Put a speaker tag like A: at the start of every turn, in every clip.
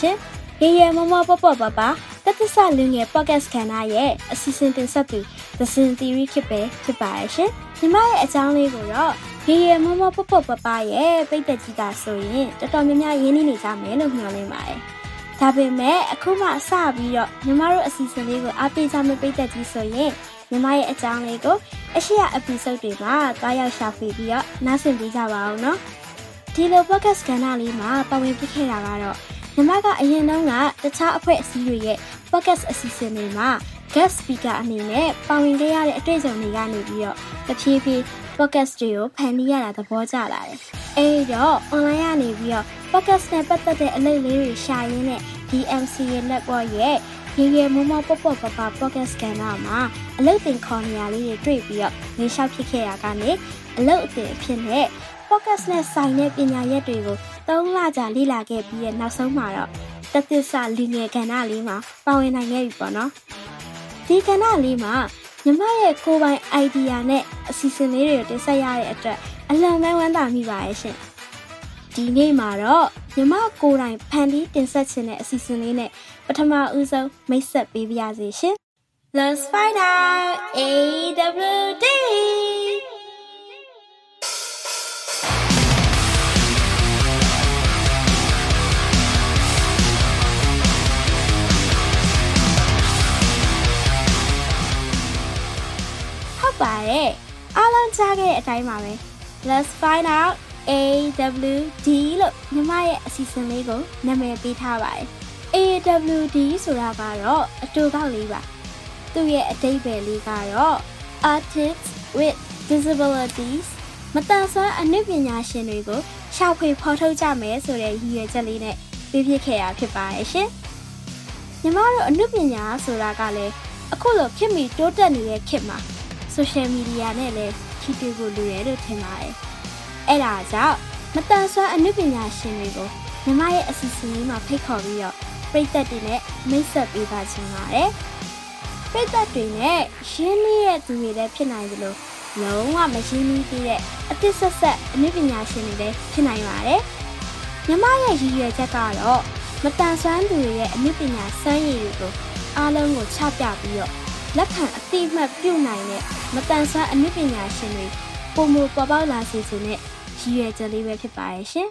A: ရှင်ရေရမမပပပပတတဆလူငယ် podcast ခန္ဓာရဲ့အစီအစဉ်တင်ဆက်သူ The Sin Theory ဖြစ်ပဲဖြစ်ပါရဲ့ရှင်ညီမရဲ့အကြောင်းလေးကိုတော့ရေရမမပပပပရဲ့ပိတ်သက်ကြီးတာဆိုရင်တော်တော်များများရင်းနှီးနေကြမယ်လို့မျှော်လင့်ပါတယ်ဒါပေမဲ့အခုမှစပြီးတော့ညီမတို့အစီအစဉ်လေးကိုအားပေးကြမယ့်ပိတ်သက်ကြီးဆိုရင်ညီမရဲ့အကြောင်းလေးကိုအရှိရ episode တွေမှာတွားရောက်ရှာဖွေပြီးတော့နားဆင်ပေးကြပါအောင်နော်ဒီလို podcast ကဏ္ဍလေးမှာပါဝင်ပြခဲ့တာကတော့ ညီမကအရင်တုန်းကတခြားအဖွဲ့အစည်းတွေရဲ့ podcast အစီအစဉ်တွေမှာ guest speaker အနေနဲ့ပါဝင်ခဲ့ရတဲ့အတွေ့အကြုံတွေကနေပြီးတော့တဖြည်းဖြည်း podcast တွေကိုဖန်တီးရတာသဘောကျလာတယ်။အဲဒီတော့ online ကနေပြီးတော့ podcast နဲ့ပတ်သက်တဲ့အလုပ်လေးတွေရှာရင်းနဲ့ DMC ရဲ့ network ရဲ့ရေရေမမပပပပ podcast ကဏ္ဍမှာအလုပ်တင်ခေါ်နေရလေးတွေတွေ့ပြီးတော့နေလျှောက်ဖြစ်ခဲ့တာကနေအလုပ်အသင်အဖြစ်နဲ့ focus နဲ့ဆိုင်တဲ့ပညာရက်တွေကို3လကြာလေ့လာခဲ့ပြီးရဲ့နောက်ဆုံးမှာတော့တသစ္စာလူငယ်ကဏ္ဍလေးမှာပါဝင်နိုင်ခဲ့ပြီပေါ့နော်ဒီကဏ္ဍလေးမှာညီမရဲ့ကိုယ်ပိုင် idea နဲ့အစီအစဉ်လေးတွေကိုတင်ဆက်ရတဲ့အတွက်အလွန်ပဲဝမ်းသာမိပါရဲ့ရှင်ဒီနေ့မှာတော့ညီမကိုယ်တိုင်ဖန်တီးတင်ဆက်ခြင်းတဲ့အစီအစဉ်လေးနဲ့ပထမဦးဆုံးမိတ်ဆက်ပေးပါရစေရှင် Let's find out AWD ပါတယ်အားလုံးကြားခဲ့တဲ့အတိုင်းပါပဲ Let's find out AWD လို့ညီမရဲ့အစီအစဉ်လေးကိုနာမည်ပေးထားပါတယ် AWD ဆိုတာကတော့အတူကောက်လေးပါသူ့ရဲ့အတိတ်ပဲလေးကတော့ Artists with Disabilities မတန်ဆွမ်းအနုပညာရှင်တွေကိုရှာဖွေဖော်ထုတ်ကြမယ်ဆိုတဲ့ရည်ရွယ်ချက်လေးနဲ့ပြည့်ပြည့်ခဲ့တာဖြစ်ပါရဲ့ရှင်ညီမတို့အနုပညာဆိုတာကလည်းအခုလိုခေတ်မီတိုးတက်နေတဲ့ခေတ်မှာ social media နဲ့လည်းထိတွေ့ဖို့လိုရတယ်လို့ထင်ပါတယ်။အဲ့ဒါကြောင့်မတန်ဆွမ်းအနုပညာရှင်တွေကိုမြမရဲ့အစီအစဉ်လေးမှာဖိတ်ခေါ်ပြီးတော့ပြိသက်တွေနဲ့မိတ်ဆက်ပေးပါချင်ပါတယ်။ပြိသက်တွေနဲ့ရှင်းနေတဲ့သူတွေလည်းဖြစ်နိုင်သလိုလုံးဝမရှင်းပြီးသေးတဲ့အသစ်ဆက်ဆက်အနုပညာရှင်တွေလည်းဖြစ်နိုင်ပါတယ်။မြမရဲ့ရည်ရွယ်ချက်ကတော့မတန်ဆွမ်းသူတွေရဲ့အနုပညာစမ်းရည်တွေကိုအားလုံးကိုချပြပြီးတော့ လက်ခံအတိအမှတ်ပြုနိုင်တဲ့မတန်ဆွမ်းအနုပညာရှင်တွေပုံမပေါ်ပေါက်လာစေခြင်းနဲ့ရည်ရွယ်ချက်လေးပဲဖြစ်ပါရဲ့ရှင်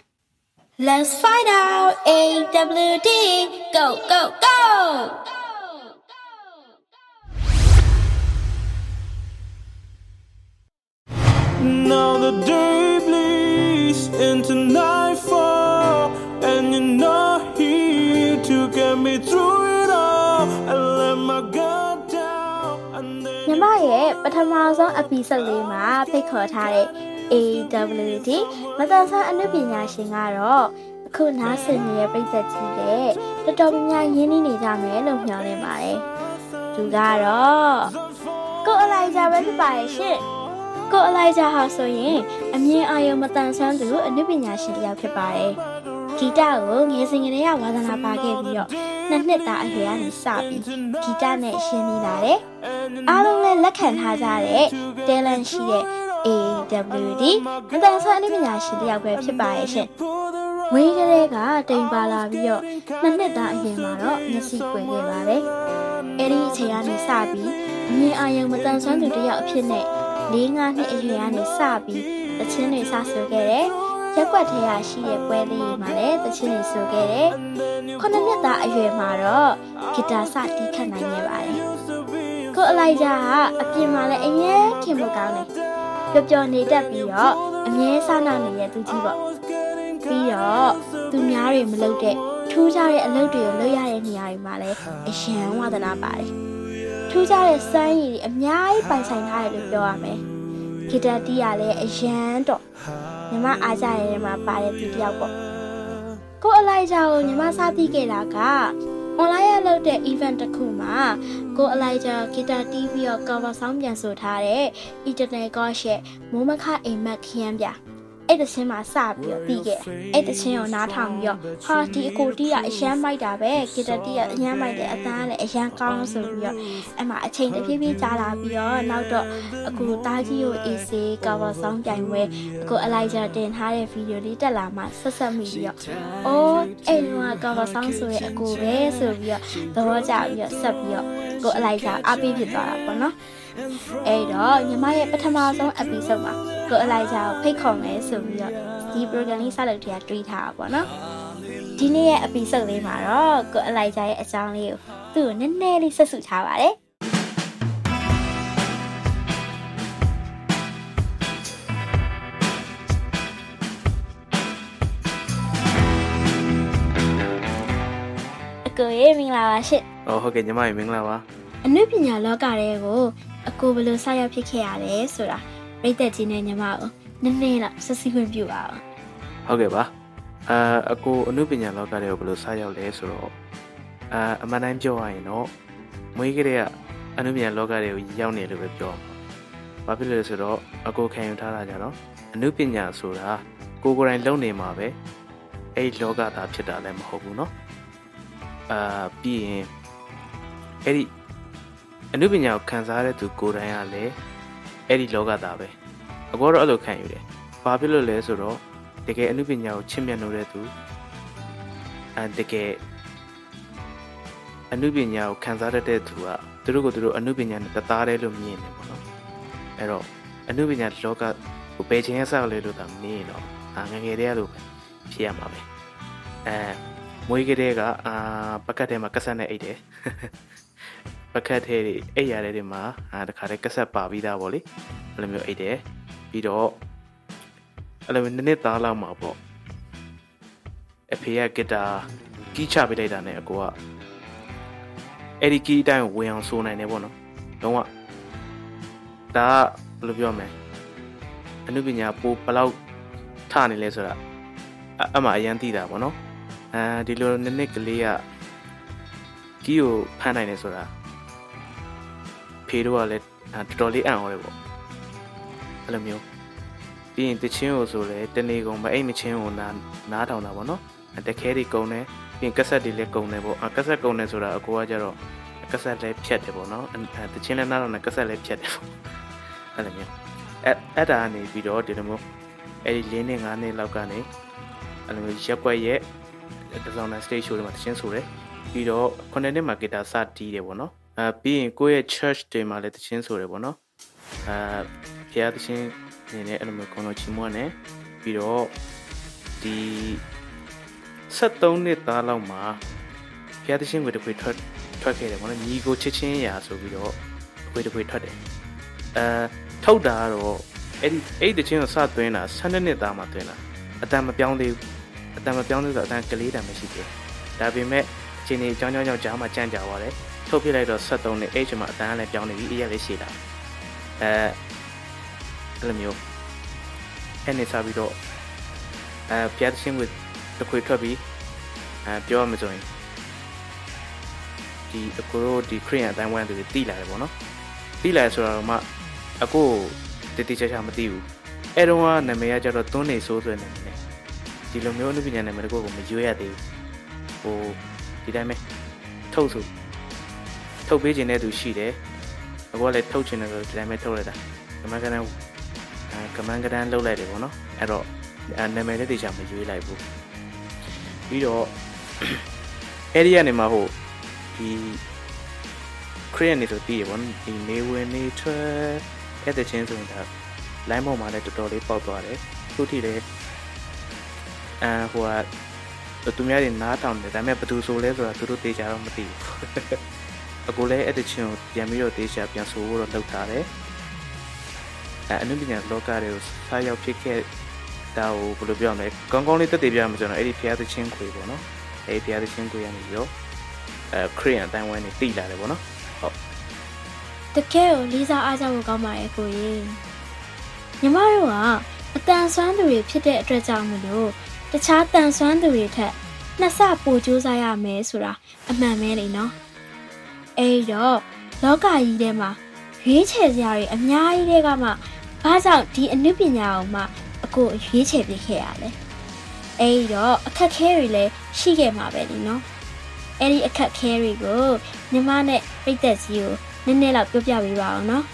A: Let's find out AWD go go go
B: Now the day bleeds into nightfall,
A: ရဲ့ပထမဆုံး episode လေးမှာဖိတ်ခေါ်ထားတဲ့ AWD မတန်ဆန်းအနုပညာရှင်ကတော့အခုနားဆင်နေတဲ့ပြည်သက်ကြီးတဲ့တော်တော်များများရင်းနှီးနေကြမယ်လို့မျှော်လင့်ပါတယ်။သူကတော့ကိုအလိုက်ကြပဲဖြစ်ပါရဲ့ရှင့်။ကိုအလိုက်ကြဟာဆိုရင်အမြင်အာရုံမတန်ဆန်းသူအနုပညာရှင်တစ်ယောက်ဖြစ်ပါတယ်။ ဂီတကိုငယ်စဉ်ကတည်းကဝါသနာပါခဲ့ပြီးတော့နှစ်နှစ်သားအရွယ်ကနေစပြီးဂီတနဲ့ရှင်းနေလာတယ်။အားလုံးလည်းလက်ခံထားကြတဲ့ talent ရှိတဲ့ AWD မတန်ဆန်းအနုပညာရှင်တစ်ယောက်ပဲဖြစ်ပါရဲ့ရှင်။ဝေးကလေးကတိမ်ပါလာပြီးတော့နှစ်နှစ်သားအရွယ်မှာတော့မျက်စိကွယ်ခဲ့ပါတယ်။အဲ့ဒီအချိန်ကနေစပြီးအမြင်အာရုံမတန်ဆန်းသူတစ်ယောက်အဖြစ်နဲ့၄-၅နှစ်အရွယ်ကနေစပြီးသချင်းတွေစဆိုခဲ့တယ်။ ရက်ွက်ထဲရရှိတဲ့ပွဲလေးတွေမှာလည်းသချင်းတွေဆိုခဲ့တယ်။ခုနှစ်နှစ်သားအရွယ်မှာတော့ဂီတာစတီးခတ်နိုင်ခဲ့ပါတယ်။ကိုအလိုက်ကြကအပြင်မှာလည်းအရင်ခင်မကောင်းတယ်။ပျော်ပျော်နေတတ်ပြီးတော့အမြဲစားနာနေတဲ့သူကြီးပေါ့။ပြီးတော့သူများတွေမလုပ်တဲ့ထူးခြားတဲ့အလုပ်တွေကိုလုပ်ရတဲ့နေရာတွေမှာလည်းအရန်ဝါသနာပါတယ်။ထူးခြားတဲ့စမ်းရည်တွေအများကြီးပိုင်ဆိုင်ထားတယ်လို့ပြောရမယ်။ဂီတာတီးရလည်းအရန်တော့ ညီမအားကြရဲမှာပါတဲ့သူတယောက်ပေါ့။ကိုအလိုက်ကြကိုညီမစားသိခဲ့တာက online ရလုပ်တဲ့ event တစ်ခုမှာကိုအလိုက်ကြဂီတာတီးပြီးတော့ cover song ပြန်ဆိုထားတဲ့ Eternal God ရဲ့မိုးမခအိမ်မက်ခရမ်းပြ အဲ့တချင်းမှာစပြီးတော့ပြီးခဲ့အဲ့တချင်းကိုနားထောင်ပြီးတော့ဟာဒီအကိုတီးကအရန်မိုက်တာပဲဂီတတီးကအရန်မိုက်တယ်အတန်းလည်းအရန်ကောင်းဆိုပြီးတော့အဲ့မှာအချိန်တစ်ဖြည်းဖြည်းကြာလာပြီးတော့နောက်တော့အကိုတားကြီးကို AC cover song ပြိုင်ပွဲအကိုအလိုက်ဂျာတင်ထားတဲ့ဗီဒီယိုလေးတက်လာမှဆက်ဆက်မိပြီးတော့အိုးအဲ့ဒီက cover song ဆိုရဲ့အကိုပဲဆိုပြီးတော့သဘောကျပြီးတော့ဆက်ပြီးတော့ကိုအလိုက်ဂျာအားပေးဖြစ်သွားတာပေါ့နော် အဲ့တော့ညီမရဲ့ပထမဆုံး episode မှာကိုအလိုက်ဂျာကိုဖိတ်ခေါ်မယ်ဆိုပြီးတော့ဒီ program လေးစလုပ်တဲ့တွေးထားတာပေါ့နော်ဒီနေ့ရဲ့ episode လေးမှာတော့ကိုအလိုက်ဂျာရဲ့အကြောင်းလေးကိုသူ့ကိုနည်းနည်းလေးဆက်စုထားပါတယ်အကိုရေမင်္ဂလာပါရှင့်။
C: အော်ဟုတ်ကဲ့ညီမရေမင်္ဂလာပါ
A: အနုပညာလောကတွေကို အကိုဘယ်လိုဆက်ရောက်ဖြစ်ခဲ့ရလဲဆိုတာပြိသက်ကြီးနဲ့ညီမကိုနည်းနည်းတော့ဆက်စီခွင့်ပြုပါအောင်
C: ။ဟုတ်ကဲ့ပါ။အာအကိုအနုပညာလောကတွေကိုဘယ်လိုစရောက်လဲဆိုတော့အာအမှန်တိုင်းပြောရရင်တော့မွေးကလေးကအနုပညာလောကတွေကိုရောက်နေလို့ပဲပြောမှာ။ဘာဖြစ်လို့လဲဆိုတော့အကိုခံယူထားတာကြတော့အနုပညာဆိုတာကိုယ်ကိုယ်တိုင်လုံနေမှာပဲအဲ့ဒီလောကသားဖြစ်တာလည်းမဟုတ်ဘူးเนาะ။အာပြီးရင်အဲ့ဒီ အနုပညာကိုခံစားရတဲ့သူကိုယ်တိုင်ကလည်းအဲ့ဒီလောကသားပဲ။အကောတော့အဲ့လိုခံယူတယ်။ဘာဖြစ်လို့လဲဆိုတော့တကယ်အနုပညာကိုချစ်မြတ်လို့တဲ့သူအဲတကယ်အနုပညာကိုခံစားတတ်တဲ့သူကသူတို့ကိုသူတို့အနုပညာနဲ့တသားတည်းလို့မြင်တယ်ပေါ့နော်အဲ့တော့အနုပညာလောကကိုပယ်ခြင်းရဆောက်လဲလို့သာမင်းတော့အာငယ်ငယ်တည်းကလို့ပဲဖြစ်ရမှာပဲအဲမွေးကလေးကအာပကတ်ထဲမှာကဆက်နဲ့အိတ်တယ် ပကတ်ထဲတွေအိတ်ရတဲ့တွေမှာအာတခါတည်းကဆက်ပါပြီးသားပေါ့လေအဲ့လိုမျိုးအိတ်တယ်ပြီးတော့အဲ့လိုနည်းနည်းသားလောက်မှာပေါ့အဖေကဂီတာကီးချပေးလိုက်တာနဲ့အကိုကအဲ့ဒီကီးအတိုင်းကိုဝင်အောင်ဆိုနိုင်တယ်ပေါ့နော်လုံးဝဒါကဘယ်လိုပြောမလဲအနုပညာပိုဘယ်လောက်ထနေလဲဆိုတာအအမှအရန်သိတာပေါ့နော်အဲဒီလိုနည်းနည်းကလေးကကီးကိုဖမ်းနိုင်တယ်ဆိုတာ ဖေတို့ကလည်းတော်တော်လေးအံ့ဩတယ်ပေါ့အဲ့လိုမျိုးပြီးရင်တချင်းကိုဆိုလဲတနေ့ကုန်မအိတ်မချင်းကိုနားနားထောင်တာပေါ့နော်တခဲတွေကုန်တယ်ပြီးရင်ကက်ဆက်တွေလည်းကုန်တယ်ပေါ့အကက်ဆက်ကုန်တယ်ဆိုတာအကိုကကြတော့ကက်ဆက်လည်းဖြတ်တယ်ပေါ့နော်အဲတချင်းလည်းနားထောင်တယ်ကက်ဆက်လည်းဖြတ်တယ်ပေါ့အဲ့လိုမျိုးအဲအဲ့ဒါကနေပြီးတော့ဒီလိုမျိုးအဲ့ဒီ၄နှစ်၅နှစ်လောက်ကနေအဲ့လိုမျိုးရက်ွက်ရဲ့ဒီဇိုင်းနာ stage show တွေမှာတချင်းဆိုတယ်ပြီးတော့ခုနှစ်နှစ်မှာဂီတာစတီးတယ်ပေါ့နော် အဲပြီးရင်ကိုယ့်ရဲ့ church တွေမှာလည်းတချင်းဆိုတယ်ပေါ့နော်အဲဖျားတချင်းအနေနဲ့အဲ့လိုမျိုးကွန်တော်ချီမွန်းနေပြီးတော့ဒီ73နှစ်သားလောက်မှာဖျားသရှင်ကိုတခွေထွက်ထွက်ခဲ့တယ်ပေါ့နော်ညီကိုချစ်ချင်းရာဆိုပြီးတော့တခွေတခွေထွက်တယ်အဲထုတ်တာကတော့အဲ့ဒီအဲ့ဒီတချင်းကိုစသွင်းတာ12နှစ်သားမှသွင်းတာအတန်မပြောင်းသေးဘူးအတန်မပြောင်းသေးဆိုတော့အတန်ကလေးတန်မရှိသေးဘူးဒါပေမဲ့အချိန်ကြီးကြောင်းကြောင်းကြောင်းကြားမှာကြံ့ကြာသွားတယ် ထုတ်ပြလိုက်တော့73နှစ်အဲ့ချိန်မှာအတန်ကလည်းပြောင်းနေပြီအရက်လည်းရှိလာအဲအဲ့လိုမျိုးအဲ့နေစားပြီးတော့အဲပြတ်ချင်းကိုတခွေထွက်ပြီးအဲပြောရမှာဆိုရင်ဒီအကိုတို့ဒီခရီးယန်အတိုင်းဝိုင်းသူတွေတိလာတယ်ပေါ့နော်တိလာဆိုတော့မှအကိုတတိချာချာမသိဘူးအဲ့တော့ကနာမည်ကကျတော့သွန်းနေဆိုးဆိုနေတယ်ဒီလိုမျိုးအနုပညာနာမည်တကိုကိုမရွေးရသေးဘူးဟိုဒီတိုင်းပဲထုတ်ဆို ထုတ်ပေးခြင်းတဲ့သူရှိတယ်အကိုကလည်းထုတ်ချင်တယ်ဆိုဒီတိုင်းပဲထုတ်လိုက်တာဒီမှာကလည်းအဲကမန်းကတန်းလှုပ်လိုက်တယ်ပေါ့နော်အဲ့တော့နာမည်လေးတေချာမရွေးလိုက်ဘူးပြီးတော့အဲ့ဒီကနေမှဟိုဒီခရီးနေဆိုတည်ရပေါ့နော်ဒီနေဝင်နေထွက်အဲ့တဲ့ချင်းဆိုရင်ဒါ line ပေါ်မှာလည်းတော်တော်လေးပေါက်သွားတယ်ခုထိလည်းအဲဟိုကသူများတွေနားထောင်တယ်ဒါပေမဲ့ဘယ်သူဆိုလဲဆိုတာသူတို့တေချာတော့မသိဘူး အကိုလည်းအဲ့တဲ့ချင်းကိုပြန်ပြီးတော့တေချာပြန်ဆိုဖို့တော့လုပ်ထားတယ်အဲအနုပညာလောကတွေကိုစားရောက်ဖြစ်ခဲ့ဒါကိုဘယ်လိုပြောရမလဲကောင်းကောင်းလေးတက်တည်ပြရမှာဆိုတော့အဲ့ဒီဖျားသချင်းခွေပေါ့နော်အဲ့ဒီဖျားသချင်းခွေရနေပြီးတော့အဲခရီးယန်အတိုင်းဝိုင်းနေတိလာတယ်ပေါ့နော်ဟုတ်
A: တကယ်ကိုလေးစားအားကြဖို့ကောင်းပါတယ်ကိုကြီးညီမတို့ကအတန်ဆွမ်းသူတွေဖြစ်တဲ့အတွက်ကြောင့်မလို့တခြားတန်ဆွမ်းသူတွေထက်နှစ်ဆပိုကြိုးစားရမယ်ဆိုတာအမှန်ပဲလေနော် အဲ့တော့လောကကြီးထဲမှာရွေးချယ်စရာတွေအများကြီးတွေကမှဘာကြောင့်ဒီအနုပညာကိုမှအကိုရွေးချယ်ပေးခဲ့ရလဲအဲ့ဒီတော့အခက်ခဲတွေလည်းရှိခဲ့မှာပဲလीနော်အဲ့ဒီအခက်ခဲတွေကိုညီမနဲ့ပိတ်သက်ကြီးကိုနည်းနည်းလောက်ပြောပြပေးပါအောင်နော်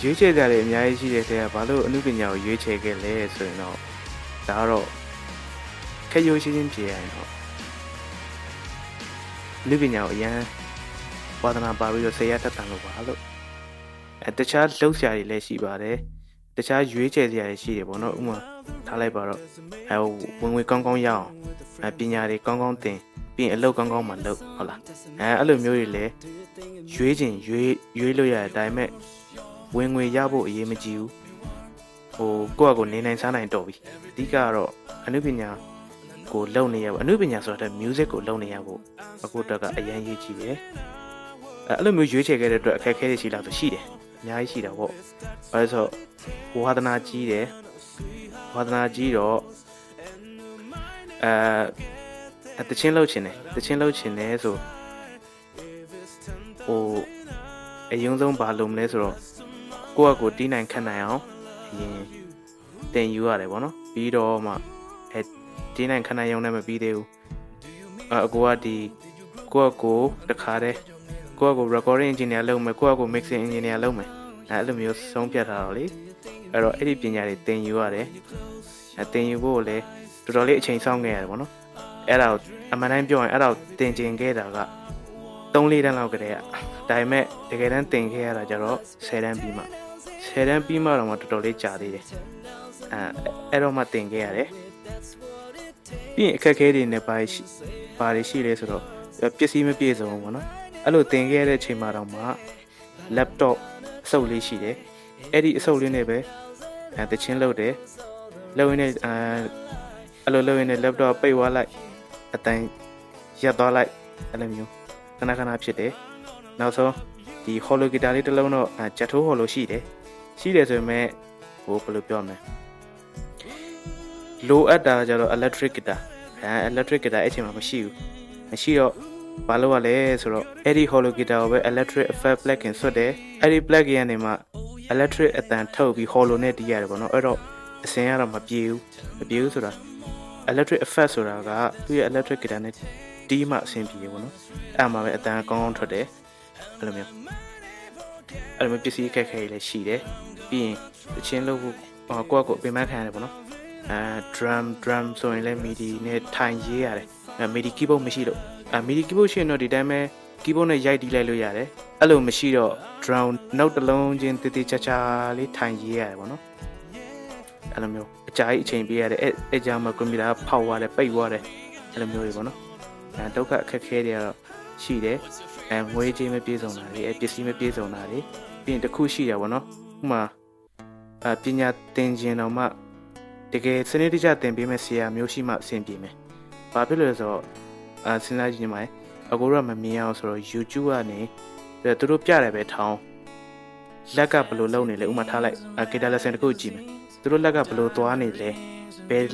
C: ရွေးချယ်ကြတယ်အများကြီးရှိတဲ့တဲ့ကဘာလို့အမှုပညာကိုရွေးချယ်ခဲ့လဲဆိုရင်တော့ဒါကတော့ခက်ရိုးရှင်းရှင်းပြေရရင်တော့ အမှုပညာကိုအရန်ဝါသနာပါပြီးတော့ဆရာတက်တန်လို့ပါလို့အဲတခြားလှုပ်ရှားတွေလည်းရှိပါတယ်တခြားရွေးချယ်စရာတွေရှိတယ်ပေါ့နော်ဥပမာထားလိုက်ပါတော့အဲဝင်ငွေကောင်းကောင်းရအောင်အဲပညာတွေကောင်းကောင်းသင်ပြီးရင်အလုပ်ကောင်းကောင်းမှလုပ်ဟုတ်လားအဲအဲ့လိုမျိုးတွေလည်းရွေးချင်ရွေးရွေးလို့ရတယ်ဒါပေမဲ့ဝင်ငွေရဖို့အရေးမကြီးဘူးဟိုကိုယ့်အကိုနေနိုင်စားနိုင်တော့ပြီအဓိကကတော့အနုပညာ ကိုလုံနေရဖို့အနုပညာဆိုတာတဲ့ music ကိုလုံနေရဖို့အခုတော့ကအရန်ရေးကြည့်တယ်အဲအဲ့လိုမျိုးရွေးချယ်ခဲ့တဲ့အတွက်အခက်အခဲတွေရှိလာဆိုရှိတယ်အများကြီးရှိတာပေါ့အဲဆိုဝါသနာကြီးတယ်ဝါသနာကြီးတော့အဲတချင်းလှုပ်ချင်တယ်တချင်းလှုပ်ချင်တယ်ဆိုဟိုအရင်ဆုံးဘာလုပ်မလဲဆိုတော့ကိုယ့်အကိုတီးနိုင်ခတ်နိုင်အောင်အရင်တင်ယူရတယ်ဗောနော်ပြီးတော့မှ အဲတီးနိုင်ခတ်နိုင်ရုံနဲ့မပြီးသေးဘူးအအကိုကဒီကိုယ့်အကိုတခါတည်းကိုယ့်အကို recording engineer လုပ်မယ်ကိုယ့်အကို mixing engineer လုပ်မယ်အဲအဲ့လိုမျိုးဆုံးဖြတ်ထားတော့လေအဲ့တော့အဲ့ဒီပညာတွေတင်ယူရတယ်အဲတင်ယူဖို့လည်းတော်တော်လေးအချိန်ဆောင်ခဲ့ရတယ်ဗောနော်အဲ့ဒါကိုအမှန်တိုင်းပြောရင်အဲ့ဒါကိုတင်ကျင်ခဲ့တာက3-4တန်းလောက်ကတည်းကဒါပေမဲ့တကယ်တမ်းတင်ခဲ့ရတာကြတော့10တန်းပြီးမှ10တန်းပြီးမှတော့မှတော်တော်လေးကြာသေးတယ်အဲအဲ့တော့မှတင်ခဲ့ရတယ် ပြီးရင်အခက်အခဲတွေနဲ့ပါရှိပါရှိလဲဆိုတော့ပစ္စည်းမပြည့်စုံဘူးပေါ့နော်အဲ့လိုတင်ခဲ့တဲ့အချိန်မှာတော့မှ laptop အစုပ်လေးရှိတယ်အဲ့ဒီအစုပ်လေးနဲ့ပဲအဲတချင်းလုပ်တယ်လုပ်ရင်းနဲ့အဲအဲ့လိုလုပ်ရင်းနဲ့ laptop ပိတ်သွားလိုက်အတိုင်းရပ်သွားလိုက်အဲ့လိုမျိုးခဏခဏဖြစ်တယ်နောက်ဆုံးဒီ hollow guitar လေးတစ်လုံးတော့ဂျက်ထိုး hollow ရှိတယ်ရှိတယ်ဆိုပေမဲ့ဟိုဘယ်လိုပြောမလဲ လိုအပ်တာကြတော့ electric guitar အဲ electric guitar အဲ့ချိန်မှာမရှိဘူးမရှိတော့ဘာလို့ ਆ လဲဆိုတော့အဲ့ဒီ hollow guitar ကိုပဲ electric effect plugin ဆွတ်တယ်အဲ့ဒီ plugin ကနေမှ electric အတန်ထုတ်ပြီး hollow နဲ့တီးရတယ်ပေါ့နော်အဲ့တော့အစင်ကတော့မပြေဘူးမပြေဘူးဆိုတာ electric effect ဆိုတာကသူ့ရဲ့ electric guitar နဲ့တီးမှအဆင်ပြေပေါ့နော်အဲ့မှာပဲအတန်ကောင်းကောင်းထွက်တယ်အဲ့လိုမျိုးအဲ့လိုမျိုးပစ္စည်းခက်ခဲတွေလည်းရှိတယ်ပြီးရင်တချင်းလို့ကိုယ့်အကိုအပင်ပန်းခံရတယ်ပေါ့နော် အဲ drum drum ဆိုရင်လည်း MIDI နဲ့ထိုင်ရေးရတယ်အဲ MIDI keyboard မရှိလို့အဲ MIDI keyboard ရှိရင်တော့ဒီတိုင်းပဲ keyboard နဲ့ရိုက်တီးလိုက်လို့ရတယ်အဲ့လိုမရှိတော့ drum နောက်တစ်လုံးချင်းတေးသေးချာချာလေးထိုင်ရေးရတယ်ပေါ့နော်အဲ့လိုမျိုးအကြာကြီးအချိန်ပေးရတယ်အဲ့အဲ့ကြောင့်မှကွန်ပျူတာဖောက်သွားတယ်ပိတ်သွားတယ်အဲ့လိုမျိုးတွေပေါ့နော်အဲဒုက္ခအခက်ခဲတွေကတော့ရှိတယ်အဲငွေကြေးမပြေဆုံးတာတွေအဲပစ္စည်းမပြေဆုံးတာတွေပြီးရင်တစ်ခုရှိရပါတော့ဥမာအပညာသင်ခြင်းတော့မှတ ကယ်စနစ်တကျသင်ပေးမဲ့ဆရာမျိုးရှိမှအဆင်ပြေမယ်။ဘာဖြစ်လို့လဲဆိုတော့အစဉ်းစားကြည့်နေမှာအကိုတော့မမြင်အောင်ဆိုတော့ YouTube ကနေသူတို့ပြတယ်ပဲထောင်းလက်ကဘယ်လိုလုပ်နေလဲဥမာထားလိုက်ဂီတာလက်ဆန်တစ်ခုကြည့်မယ်သူတို့လက်ကဘယ်လိုသွားနေလဲဘယ်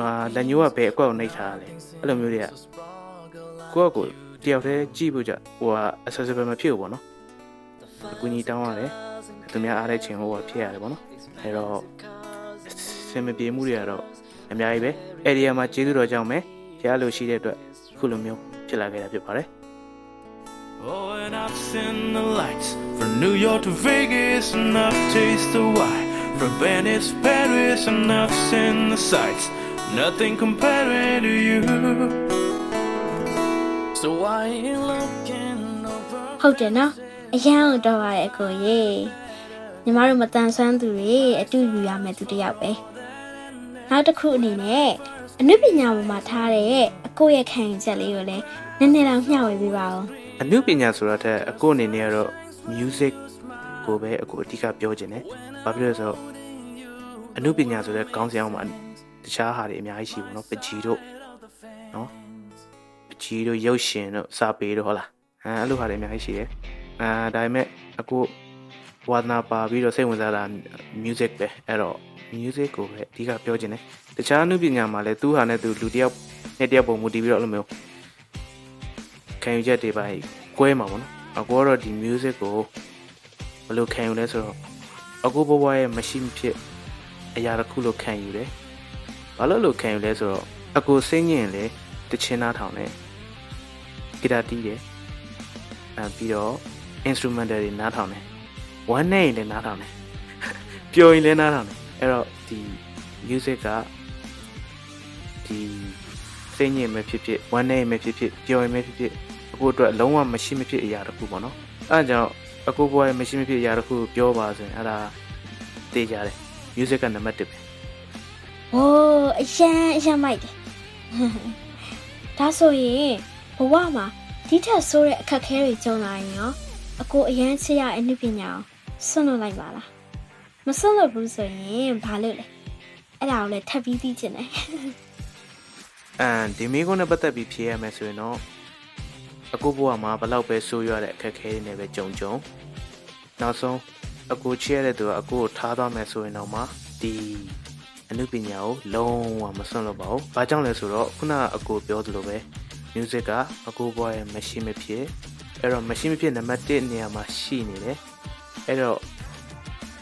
C: အာလက်ညိုးကဘယ်အကွက်ကိုနှိပ်ထားလဲအဲ့လိုမျိုးတွေကကိုယ့်ကိုတယောက်တည်းကြည့်ဖို့ကြဟိုဟာ accessible မဖြစ်ဘူးပေါ့နော်အကူကြီးတောင်းရတယ်သူများအားတဲ့ချိန်ဟိုဟာဖြစ်ရတယ်ပေါ့နော်အဲတော့ စင်မပြေမှုတွေကတော့အများကြီးပဲအဲ့ဒီမှာကျေးဇူးတော်ကြောင့်ပဲဖျားလို့ရှိတဲ့အတွက်ခုလိုမျိုးဖြစ်လာခဲ့တာဖြစ်ပါတယ်
B: Oh, and I've seen the lights from New York to Vegas, and I've tasted the wine from Venice, Paris, and I've seen the sights. Nothing comparing to you. So why you looking over?
A: ဟုတ်တယ်နော်အရန်တော့ပါရဲ့အကိုရေညီမတို့မတန်ဆွမ်းသူတွေအတူယူရမယ်သူတယောက်ပဲ နောက်တစ်ခုအနေနဲ့အနုပညာပေါ်မှာထားတဲ့အကိုရဲ့ခံယူချက်လေးကိုလည်းနည်းနည်းတော့မျှဝေပေးပါဦး
C: အနုပညာဆိုတာထက်အကိုအနေနဲ့ကတော့ music ကိုပဲအကိုအဓိကပြောခြင်းတယ်ဘာဖြစ်လို့လဲဆိုတော့အနုပညာဆိုတဲ့ခေါင်းဆောင်မှာတခြားဟာတွေအများကြီးရှိပါတော့ပကြီးတို့နော်ပကြီးတို့ရုပ်ရှင်တို့စာပေတို့ဟုတ်လားအဲအဲ့လိုဟာတွေအများကြီးရှိတယ်အာဒါပေမဲ့အကို ဝါသနာပါပြီးတော့စိတ်ဝင်စားတာ music ပဲအဲ့တော့ music ကိုပဲအဓိကပြောချင်တယ်။တခြားအနုပညာမှာလည်းသူ့ဟာနဲ့သူလူတစ်ယောက်နဲ့တစ်ယောက်ပုံမူတည်ပြီးတော့အဲ့လိုမျိုးခံယူချက်တွေပါကွဲမှာပေါ့နော်အကူကတော့ဒီ music ကိုဘယ်လိုခံယူလဲဆိုတော့အကူဘဝရဲ့မရှိမဖြစ်အရာတစ်ခုလို့ခံယူတယ်။ဘာလို့လို့ခံယူလဲဆိုတော့အကိုစိတ်ညင်လေတချင်းနားထောင်တယ်ဂီတာတီးတယ်အဲပြီးတော့ instrumental တွေနားထောင်တယ် ဝမ်းနဲ့ရင်လည်းနားထောင်တယ်ပျော်ရင်လည်းနားထောင်တယ်အဲ့တော့ဒီ music ကဒီစိတ်ညစ်မဲ့ဖြစ်ဖြစ်ဝမ်းနဲ့မဲ့ဖြစ်ဖြစ်ပျော်ရင်မဲ့ဖြစ်ဖြစ်အခုအတွက်လုံးဝမရှိမဖြစ်အရာတစ်ခုပေါ့နော်အဲဒါကြောင့်အခုဘွားရဲ့မရှိမဖြစ်အရာတစ်ခုပြောပါဆိုရင်အဲ့ဒါသိကြတယ် music ကနံပါတ်1ပဲ။
A: အိုးအရန်အရန်မိုက်တယ်။ဒါဆိုရင်ဘဝမှာဒီထက်ဆိုးတဲ့အခက်အခဲတွေကြုံလာရင်ရောအကိုအရန်ချစ်ရအနုပညာကို ဆွန့်လွတ်လိုက်ပါလား။မဆွန့်လွတ်ဘူးဆိုရင်ဘာလုပ်လဲ။အဲ့ဒါကိုလည်းထပ်ပြီးသိချင်တယ်
C: အမ်ဒီမိကုန်းနဲ့ပတ်သက်ပြီးဖြေရမယ်ဆိုရင်တော့အခုဘဝမှာဘလောက်ပဲဆိုးရွားတဲ့အခက်အခဲတွေနဲ့ပဲကြုံကြုံနောက်ဆုံးအကူချစ်ရတဲ့သူကအကူကိုထားသွားမယ်ဆိုရင်တော့မှဒီအနုပညာကိုလုံးဝမစွန့်လို့ပါဘူး။ဘာကြောင့်လဲဆိုတော့ခုနကအကူပြောသလိုပဲ music ကအကူဘဝရဲ့မရှိမဖြစ်အဲ့တော့မရှိမဖြစ်နံပါတ်1နေရာမှာရှိနေတယ်။ အဲ့တော့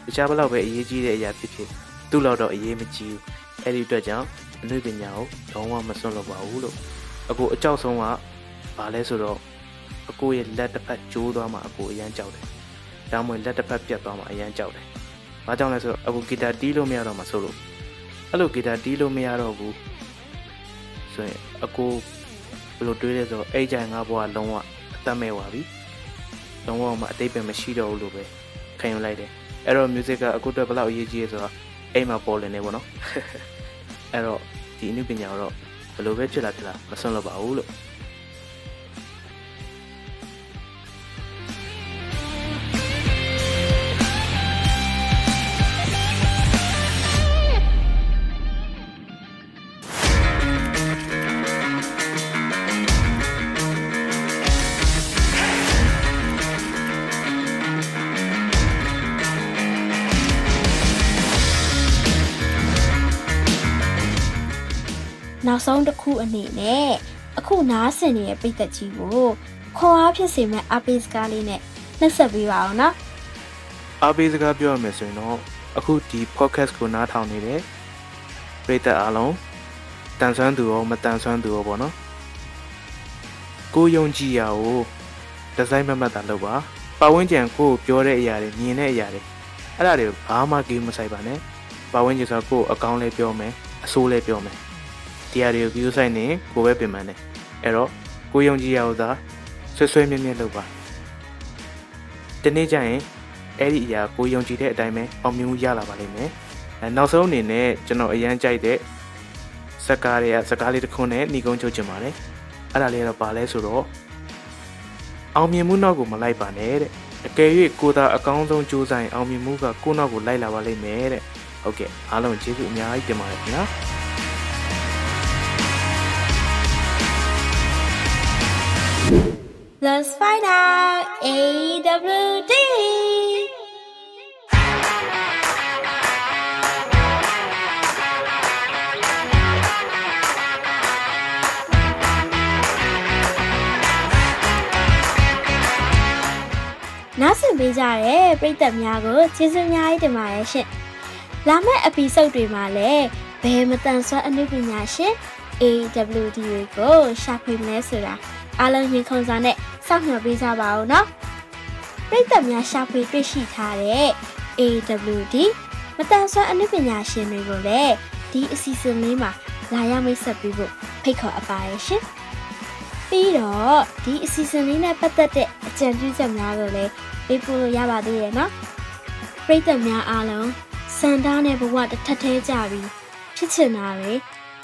C: တခြားဘလောက်ပဲအရေးကြီးတဲ့အရာဖြစ်ဖြစ်သူ့လောက်တော့အရေးမကြီးဘူး။အဲ့ဒီအတွက်ကြောင့်အနုပညာကိုလုံးဝမစွန့်လို့ပါဘူးလို့အကူအကြောက်ဆုံးကဘာလဲဆိုတော့အကူရဲ့လက်တစ်ဖက်ကျိုးသွားမှအကူအရန်ကြောက်တယ်။ဒါမှမဟုတ်လက်တစ်ဖက်ပြတ်သွားမှအရန်ကြောက်တယ်။ဘာကြောင့်လဲဆိုတော့အကူဂီတာတီးလို့မရတော့မှဆိုလို့အဲ့လိုဂီတာတီးလို့မရတော့ဘူးဆိုရင်အကူဘယ်လိုတွေးလဲဆိုတော့အဲ့ကြိုင်ငါဘွားလုံးဝအသက်မဲ့သွားပြီ။ လုံးဝမှအတိတ်ပဲမရှိတော့ဘူးလို့ပဲခံယူလိုက်တယ်။အဲ့တော့ music ကအကူအတွက်ဘယ်လောက်အရေးကြီးလဲဆိုတော့အိမ်မှာပေါ်လင်းနေပေါ့နော်။အဲ့တော့ဒီအနုပညာကိုတော့ဘယ်လိုပဲဖြစ်လာဖြစ်လာမစွန့်လို့ပါဘူးလို့။
A: နောက်ဆုံးတစ်ခုအနေနဲ့အခုနားဆင်နေတဲ့ပိတ်သက်ကြီးကိုခွန်အားဖြစ်စေမဲ့အပိစကားလေးနဲ့နှုတ်ဆက်ပေးပါအောင်နော်
C: အားပေးစကားပြောရမယ်ဆိုရင်တော့အခုဒီ podcast ကိုနားထောင်နေတဲ့ပရိသတ်အားလုံးတန်ဆွမ်းသူရောမတန်ဆွမ်းသူရောပေါ့နော်ကိုယုံကြည်ရာကိုဒီဇိုင်းမမတ်တာလုပ်ပါပတ်ဝန်းကျင်ကိုကိုပြောတဲ့အရာတွေမြင်တဲ့အရာတွေအဲ့ဒါတွေကိုဘာမှကိမဆိုင်ပါနဲ့ပတ်ဝန်းကျင်ဆိုတော့ကိုအကောင်းလေးပြောမယ်အဆိုးလေးပြောမယ် တရားတွေကို view ဆိုင်နေကိုပဲပြင်ပန်းတယ်အဲ့တော့ကိုယုံကြည်ရာကိုသာဆွဆွဲမြဲမြဲလုပ်ပါဒီနေ့ကျရင်အဲ့ဒီအရာကိုယုံကြည်တဲ့အတိုင်းပဲအောင်မြင်မှုရလာပါလိမ့်မယ်။အဲနောက်ဆုံးအနေနဲ့ကျွန်တော်အရန်ကြိုက်တဲ့စကားတွေကစကားလေးတစ်ခုနဲ့ညီကုန်းချုပ်ချင်ပါတယ်။အဲ့ဒါလေးကတော့ဘာလဲဆိုတော့အောင်မြင်မှုနောက်ကိုမလိုက်ပါနဲ့တဲ့အကယ်၍ကိုသာအကောင်းဆုံးကြိုးစားရင်အောင်မြင်မှုကကိုယ့်နောက်ကိုလိုက်လာပါလိမ့်မယ်တဲ့။ဟုတ်ကဲ့အားလုံးကျေးဇူးအများကြီးတင်ပါတယ်ခင်ဗျာ။
A: Let's find out AWD နောက်ဆက်ပေးကြတဲ့ပရိသတ်များကိုကျေးဇူးအများကြီးတင်ပါတယ်ရှင်။လာမယ့် episode တွေမှာလည်းဘယ်မတန်ဆွမ်းအနုပညာရှင် AWD ကိုရှာဖွေမလဲဆိုတာအားလုံးရင်ခုန်စွာနဲ့ စောင့်မျှော်ပေးကြပါဦးနော်။ပရိသတ်များရှာဖွေတွေ့ရှိထားတဲ့ AWD မတန်ဆွမ်းအနုပညာရှင်တွေကိုလည်းဒီအစီအစဉ်လေးမှာလာရောက်မိတ်ဆက်ပေးဖို့ဖိတ်ခေါ်အပ်ပါတယ်ရှင်။ပြီးတော့ဒီအစီအစဉ်လေးနဲ့ပတ်သက်တဲ့အကြံပြုချက်များကိုလည်းပေးပို့လို့ရပါသေးရဲ့နော်။ပရိသတ်များအားလုံးစံတားနဲ့ဘဝတစ်ထပ်သေးကြပြီးဖြစ်ချင်တာတွေ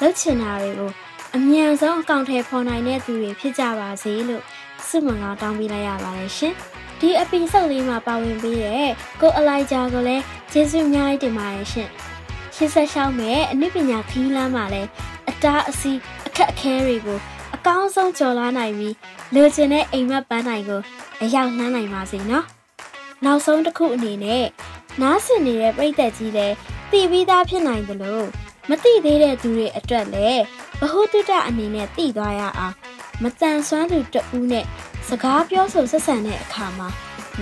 A: လုပ်ချင်တာတွေကိုအမြန်ဆုံးအကောင့်ထဲပေါ်နိုင်တဲ့သူတွေဖြစ်ကြပါစေလို့ ဆုမွန်ကောင်းတောင်းပေးလိုက်ရပါတယ်ရှင်။ဒီအပီဆုတ်လေးမှာပါဝင်ပေးတဲ့ကိုအလိုက်ဂျာကိုလည်းကျေးဇူးအများကြီးတင်ပါတယ်ရှင်။ရှင်းဆက်ရှောင်းမဲ့အနုပညာခီးလမ်းမှာလည်းအတားအဆီးအခက်အခဲတွေကိုအကောင်းဆုံးကျော်လွှားနိုင်ပြီးလိုချင်တဲ့အိမ်မက်ပန်းနိုင်ကိုအရောက်နှမ်းနိုင်ပါစေနော်။နောက်ဆုံးတစ်ခုအနေနဲ့နားဆင်နေတဲ့ပြည်သက်ကြီးလည်းတည်ပြီးသားဖြစ်နိုင်တယ်လို့မသိသေးတဲ့သူတွေအတွက်လည်းဘ ഹു တုတအနေနဲ့သိသွားရအောင် မတန်ဆွမ်းသူတဦးနဲ့စကားပြောဆိုဆက်ဆံတဲ့အခါမှာ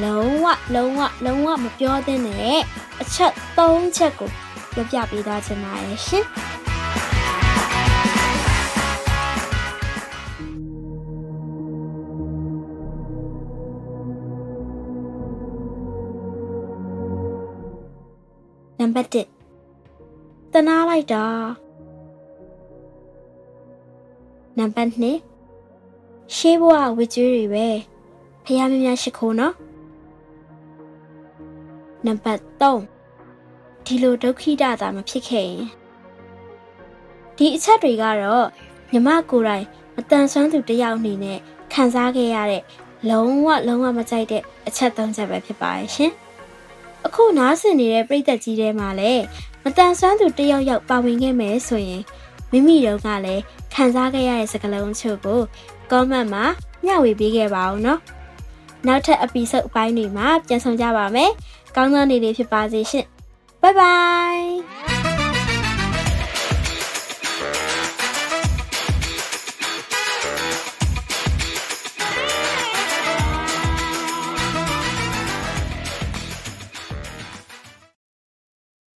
A: လုံးဝလုံးဝလုံးဝမပြောသင့်တဲ့အချက်၃ချက်ကိုပြောပြပေးသွားချင်ပါတယ်ရှင်။နံပါတ်1တနာလိုက်တာနံပါတ်2 ရှေးဘဝဝကြွေးတွေပဲဖះမများရှိခိုးနော်နံပါတ်3ဒီလိုဒုက္ခိတတာမဖြစ်ခဲ့ရင်ဒီအချက်တွေကတော့မြမကိုယ်တိုင်မတန်ဆွမ်းသူတယောက်အနေနဲ့ခံစားခဲ့ရတဲ့လုံးဝလုံးဝမကြိုက်တဲ့အချက်၃ချက်ပဲဖြစ်ပါရဲ့ရှင်အခုနားဆင်နေတဲ့ပြည်သက်ကြီးထဲမှာလည်းမတန်ဆွမ်းသူတယောက်ယောက်ပါဝင်ခဲ့မယ်ဆိုရင်မိမိတို့ကလည်းခံစားခဲ့ရတဲ့စကားလုံးအချို့ကို comment မှာမျှဝေပေးခဲ့ပါအောင်နော်နောက်ထပ် episode အပိုင်းတွေမှာပြန်ဆောင်ကြပါမယ်ကောင်းသောနေ့လေးဖြစ်ပါစေရှင် Bye bye